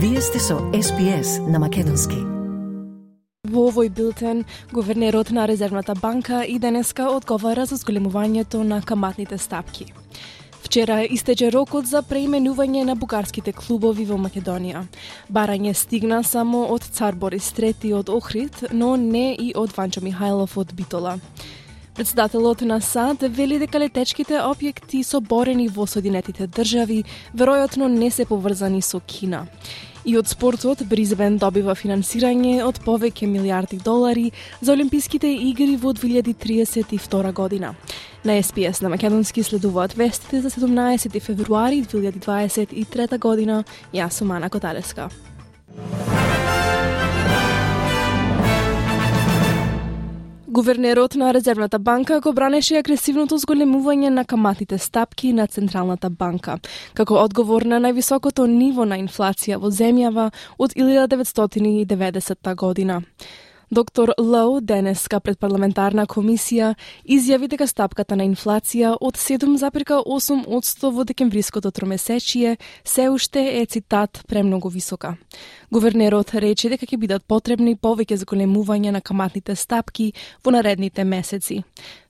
Вие сте со SPS на Македонски. Во овој билтен, гувернерот на Резервната банка и денеска одговара за зголемувањето на каматните стапки. Вчера истече рокот за преименување на бугарските клубови во Македонија. Барање стигна само од цар Борис III од Охрид, но не и од Ванчо Михајлов од Битола. Председателот на САД вели дека летечките објекти соборени во Соединетите држави веројатно не се поврзани со Кина. И од спортот, Бризбен добива финансирање од повеќе милиарди долари за Олимписките игри во 2032 година. На СПС на Македонски следуваат вестите за 17 февруари 2023 година. Јас сум Ана Коталеска. Гувернерот на Резервната банка го бранеше агресивното зголемување на каматите стапки на Централната банка, како одговор на највисокото ниво на инфлација во земјава од 1990 година. Доктор Лоу денеска пред парламентарна комисија изјави дека стапката на инфлација од 7,8% во декемвриското тромесечие се уште е цитат премногу висока. Гувернерот рече дека ќе бидат потребни повеќе зголемување на каматните стапки во наредните месеци.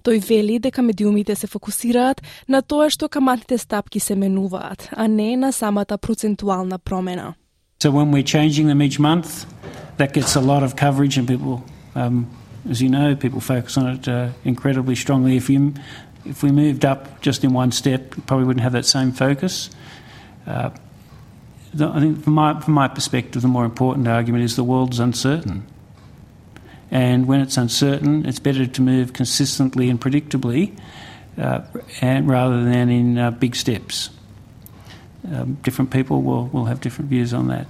Тој вели дека медиумите се фокусираат на тоа што каматните стапки се менуваат, а не на самата процентуална промена. So when we're changing them each month, that gets a lot of coverage, and people, um, as you know, people focus on it uh, incredibly strongly. If you if we moved up just in one step, probably wouldn't have that same focus. Uh, the, I think, from my from my perspective, the more important argument is the world's uncertain, and when it's uncertain, it's better to move consistently and predictably, uh, and rather than in uh, big steps. Um, different people will, will have different views on that.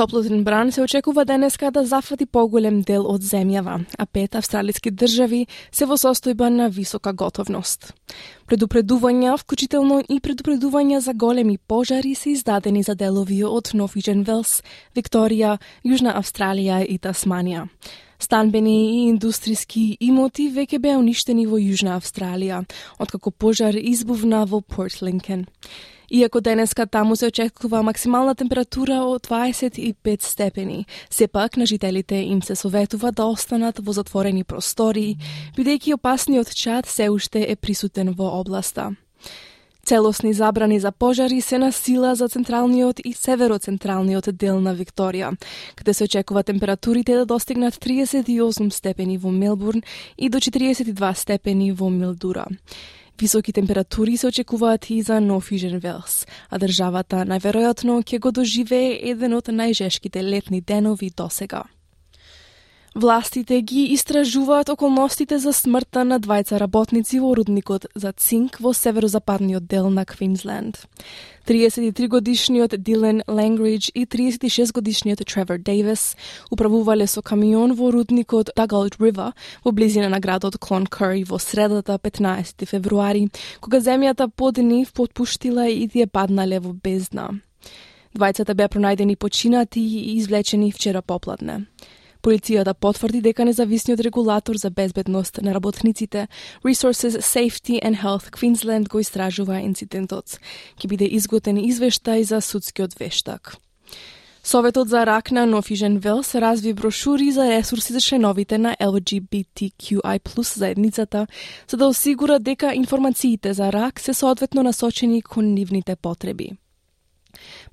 Топлотен бран се очекува денеска да зафати поголем дел од земјава, а пет австралиски држави се во состојба на висока готовност. Предупредувања, вклучително и предупредувања за големи пожари се издадени за делови од Новижен Велс, Викторија, Јужна Австралија и Тасманија. Станбени и индустријски имоти веќе беа уништени во Јужна Австралија, откако пожар избувна во Порт Линкен. Иако денеска таму се очекува максимална температура од 25 степени, сепак на жителите им се советува да останат во затворени простори, бидејќи опасниот чад се уште е присутен во областа. Целосни забрани за пожари се на сила за централниот и североцентралниот дел на Викторија, каде се очекува температурите да достигнат 38 степени во Мелбурн и до 42 степени во Милдура. Високи температури се очекуваат и за Нов Южен Велс, а државата најверојатно ќе го доживее еден од најжешките летни денови досега. Властите ги истражуваат околностите за смртта на двајца работници во рудникот за цинк во северозападниот дел на Квинсленд. 33 годишниот Дилен Лангридж и 36 годишниот Тревор Дейвис управувале со камион во рудникот Dugald Рива во близина на градот Клонкери во средата 15 февруари, кога земјата под нив потпуштила и тие паднале во бездна. Двајцата беа пронајдени починати и извлечени вчера попладне. Полицијата потврди дека независниот регулатор за безбедност на работниците Resources Safety and Health Queensland го истражува инцидентот. Ке биде изготен извештај за судскиот вештак. Советот за рак на Нофижен Велс разви брошури за ресурси за членовите на LGBTQI заедницата, за да осигура дека информациите за рак се соодветно насочени кон нивните потреби.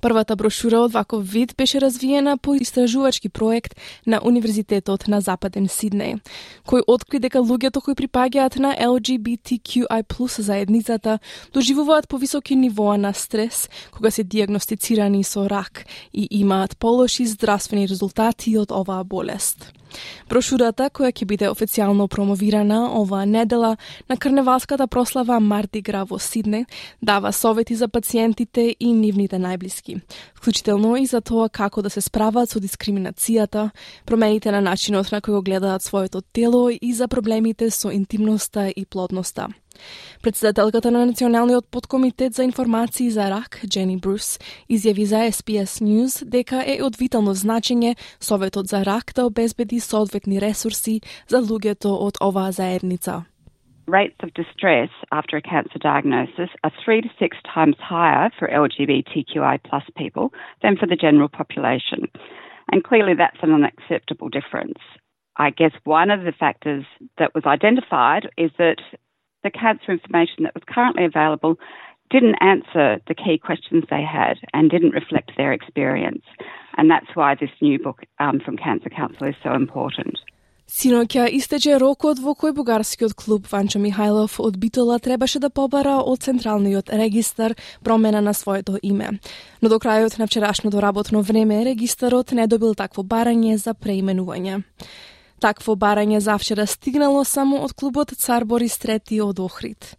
Првата брошура од ваков вид беше развиена по истражувачки проект на Универзитетот на Западен Сиднеј, кој откри дека луѓето кои припаѓаат на LGBTQI+ заедницата доживуваат повисоки нивоа на стрес кога се диагностицирани со рак и имаат полоши здравствени резултати од оваа болест. Брошурата, која ќе биде официјално промовирана оваа недела на карневалската прослава Марти Гра во Сидне, дава совети за пациентите и нивните најблиски, вклучително и за тоа како да се справат со дискриминацијата, промените на начинот на кој го гледаат своето тело и за проблемите со интимноста и плодноста. Председателката на Националниот подкомитет за информации за рак, Джени Брус, изјави за SPS News дека е од витално значење Советот за рак да обезбеди соодветни ресурси за луѓето од оваа заедница. rates of distress after a cancer diagnosis are three to six times higher for LGBTQI plus people than for the general population. And clearly that's an unacceptable difference. I guess one of the factors that was identified is that the cancer information that was currently available didn't answer the key questions they had and didn't reflect their experience. And that's why this new book um, from Cancer Council is so important. Синоќа истече рокот во кој бугарскиот клуб Ванчо Михајлов од Битола требаше да побара од Централниот регистар промена на своето име. Но до крајот на вчерашното работно време регистарот не добил такво барање за преименување. Такво барање завчера стигнало само од клубот Цар Борис III од Охрид.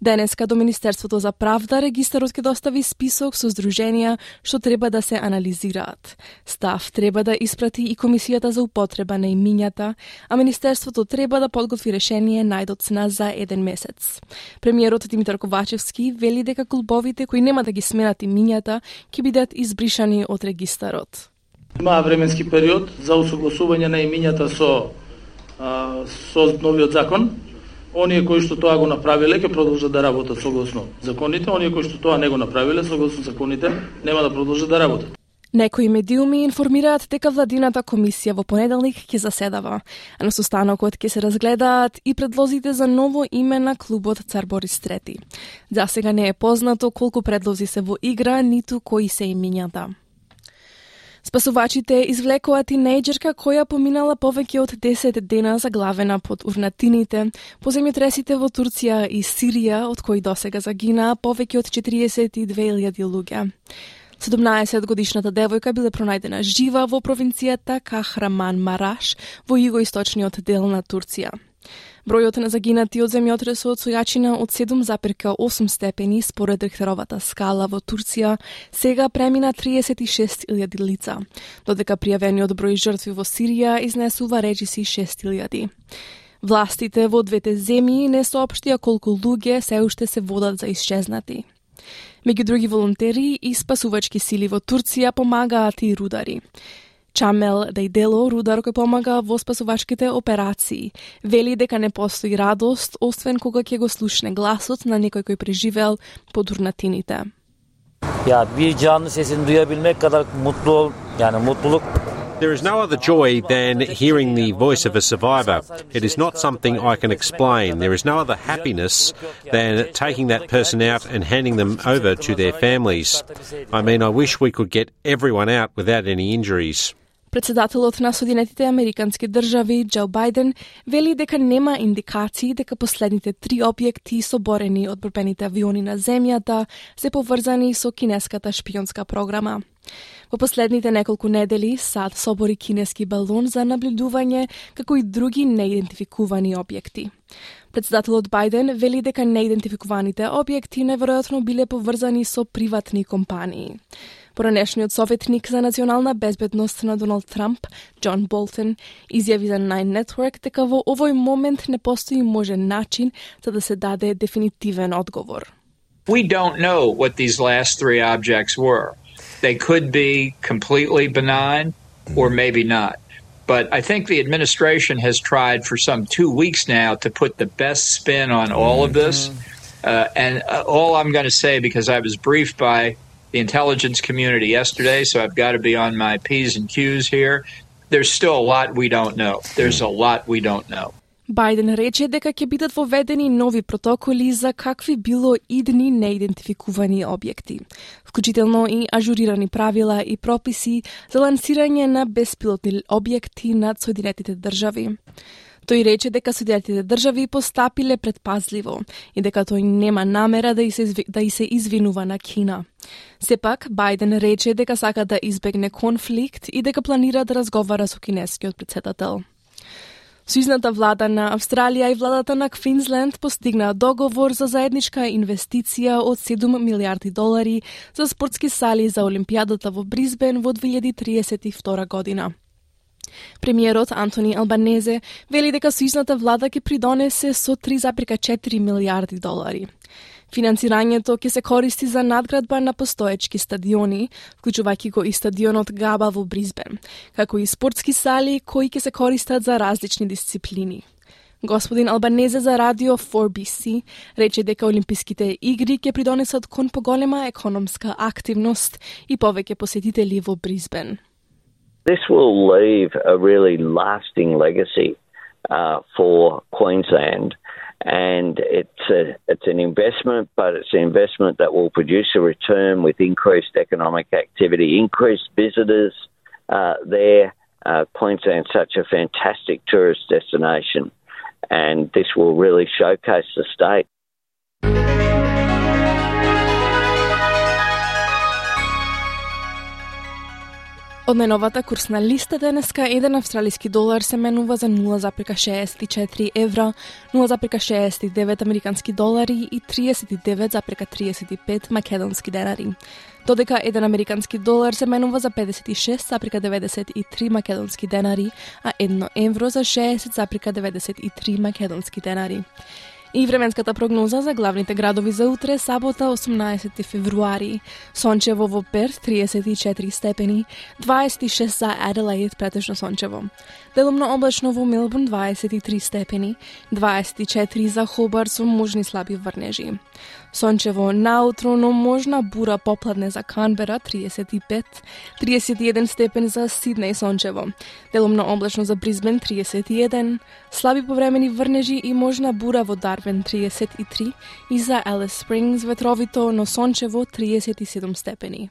Денеска до Министерството за правда регистарот ќе достави список со здруженија што треба да се анализираат. Став треба да испрати и Комисијата за употреба на имињата, а Министерството треба да подготви решение најдоцна за еден месец. Премиерот Димитар Ковачевски вели дека клубовите кои нема да ги сменат имињата ќе бидат избришани од регистарот. Има временски период за усогласување на имињата со со новиот закон оние кои што тоа го направиле ќе продолжат да работат согласно законите, оние кои што тоа не го направиле согласно законите нема да продолжат да работат. Некои медиуми информираат дека владината комисија во понеделник ќе заседава, а на состанокот ќе се разгледаат и предлозите за ново име на клубот Цар Борис III. За сега не е познато колку предлози се во игра, ниту кои се имињата. Спасувачите извлекоа тинејџерка која поминала повеќе од 10 дена заглавена под урнатините по земјотресите во Турција и Сирија, од кои досега загина повеќе од 42.000 луѓе. 17 годишната девојка биле пронајдена жива во провинцијата Кахраман Мараш во југоисточниот дел на Турција. Бројот на загинати од земјотресот со јачина од 7,8 степени според Рихтеровата скала во Турција сега премина 36.000 лица, додека пријавениот број жртви во Сирија изнесува речиси 6.000. Властите во двете земји не соопштија колку луѓе се уште се водат за исчезнати. Меѓу други волонтери и спасувачки сили во Турција помагаат и рудари. Чамел Дејдело, рудар кој помага во спасувачките операции, вели дека не постои радост, освен кога ќе го слушне гласот на некој кој преживел под урнатините. Ya bir canlı sesini duyabilmek kadar mutlu yani mutluluk There is no other joy than hearing the voice of a survivor. It is not something I can explain. There is no other happiness than taking that person out and handing them over to their families. I mean, I wish we could get everyone out without any injuries. Председателот на Соединетите Американски држави, Џо Бајден, вели дека нема индикации дека последните три објекти соборени од борбените авиони на земјата се поврзани со кинеската шпионска програма. Во последните неколку недели САД собори кинески балон за наблюдување како и други неидентификувани објекти. Председателот Бајден вели дека неидентификуваните објекти неверојатно биле поврзани со приватни компании. Поранешниот советник за национална безбедност на Доналд Трамп, Џон Болтон, изјави за Nine Network дека во овој момент не постои можен начин за да се даде дефинитивен одговор. We don't know what these last three objects were. They could be completely benign or maybe not. But I think the administration has tried for some two weeks now to put the best spin on all of this. Uh, and uh, all I'm going to say, because I was briefed by the intelligence community yesterday, so I've got to be on my P's and Q's here. There's still a lot we don't know. There's a lot we don't know. Бајден рече дека ќе бидат воведени нови протоколи за какви било идни неидентификувани објекти, вклучително и ажурирани правила и прописи за лансирање на беспилотни објекти над Соединетите држави. Тој рече дека Соединетите држави постапиле предпазливо и дека тој нема намера да и се, да и се извинува на Кина. Сепак, Бајден рече дека сака да избегне конфликт и дека планира да разговара со кинескиот председател. Сојузната влада на Австралија и владата на Квинсленд постигнаа договор за заедничка инвестиција од 7 милиарди долари за спортски сали за Олимпијадата во Бризбен во 2032 година. Премиерот Антони Албанезе вели дека сојузната влада ќе придонесе со 3,4 милиарди долари. Финансирањето ќе се користи за надградба на постоечки стадиони, вклучувајќи го и стадионот Габа во Бризбен, како и спортски сали кои ќе се користат за различни дисциплини. Господин Албанезе за радио 4BC рече дека Олимписките игри ќе придонесат кон поголема економска активност и повеќе посетители во Бризбен. This will leave a really lasting legacy uh, for Queensland. And it's a, it's an investment, but it's an investment that will produce a return with increased economic activity, increased visitors uh, there. Uh, Queensland's such a fantastic tourist destination, and this will really showcase the state. Од најновата курсна листа денеска, еден австралиски долар се менува за 0,64 евра, 0,69 американски долари и 39,35 македонски денари. Додека еден американски долар се менува за 56,93 македонски денари, а едно евро за 60,93 македонски денари. И временската прогноза за главните градови за утре, сабота 18 февруари. Сончево во Перт 34 степени, 26 за Аделаид претежно сончево. Делумно облачно во Мелбурн 23 степени, 24 за Хобар со можни слаби врнежи. Сончево наутро, но можна бура попладне за Канбера 35, 31 степени за Сиднеј сончево. Делумно облачно за Бризбен 31, слаби повремени врнежи и можна бура во Дарвин 33 и за Елес Спрингс ветровито, но сончево 37 степени.